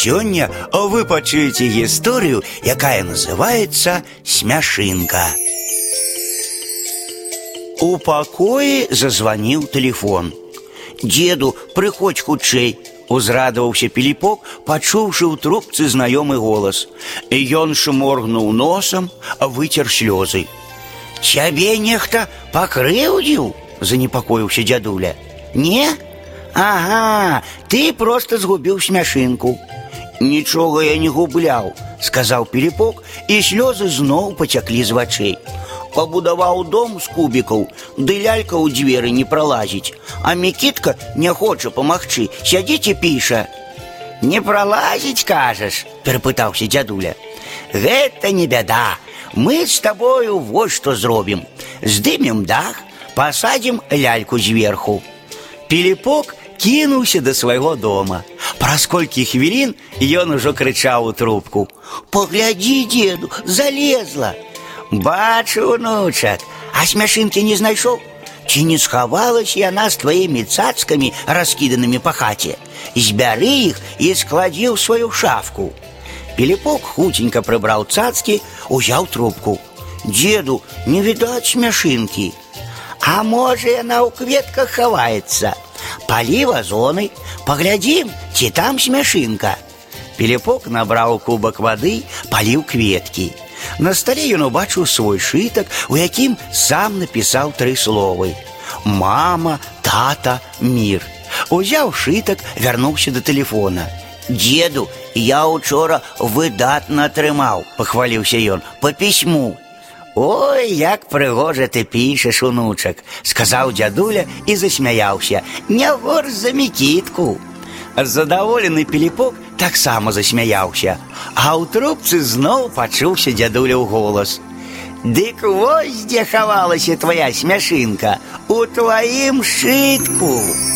Сёння вы пачуеце гісторыю, якая называется смяшынка. У пакоі зазваніў телефон. Деду, прыходзь хутчэй, узрадаваўся піліпок, пачуўшы ў трубцы знаёмы голас. Ён шморгнуў носам, выцер слёзы. Цябе нехта пакрыўдзіў, занепакоіўся дзядуля. Не? Ага, ты просто згубіў смяшынку. Нічога я не губляў, сказаў піліпок, і слёзы зноў пацяклі з вачэй. Пабудаваў дом з кубікаў, ды лялька ў дзверы не пралазіць, а мікітка не хоча памагчы, сядзіць і піша. Не пралазіць, кажаш, перапытаўся дзядуля. Гэта не бяда. Мы з табою вось што зробім. Здымем дах, пасадзім ляльку зверху. Піліпок кінуўся да свайго дома. Праз колькі хвілін ён ужо крычаў у трубку: « Паглядзі, деду, залезла. Бачу, унучак, а смяшынкі не знайшоў. Ці не схавалась яна з тваімі цацкамі, раскіданымі па хаце. Збяры іх і складзі ў сваю шафку. Піліпок хуценька прыбраў цацкі, узяў трубку. Деду, не відаць смяшынкі. А можа, яна ў кветках хаваецца. Палі вазоны, паглядзім, ці там смяшынка. Піліпок набраў кубак вады, паліў кветкі. На стале ён убачыў свой шытак, у якім сам напісаў тры словы: Мама, тата, мір. Узяў шытак, вярнуўся да телефона. Деду, я учора выдатна атрымаў, пахваліўся ён по пісьму. Ой, як прыгожа ты пішаш, унучак, сказаў дзядуля і засмяяўся. Не горш за мікітку. Задаволены піліпок таксама засмяяўся, а ў трубцы зноў пачуўся дзядуляў голас. Дык вось дзе хавалася твоя смяшынка у тваім шытку.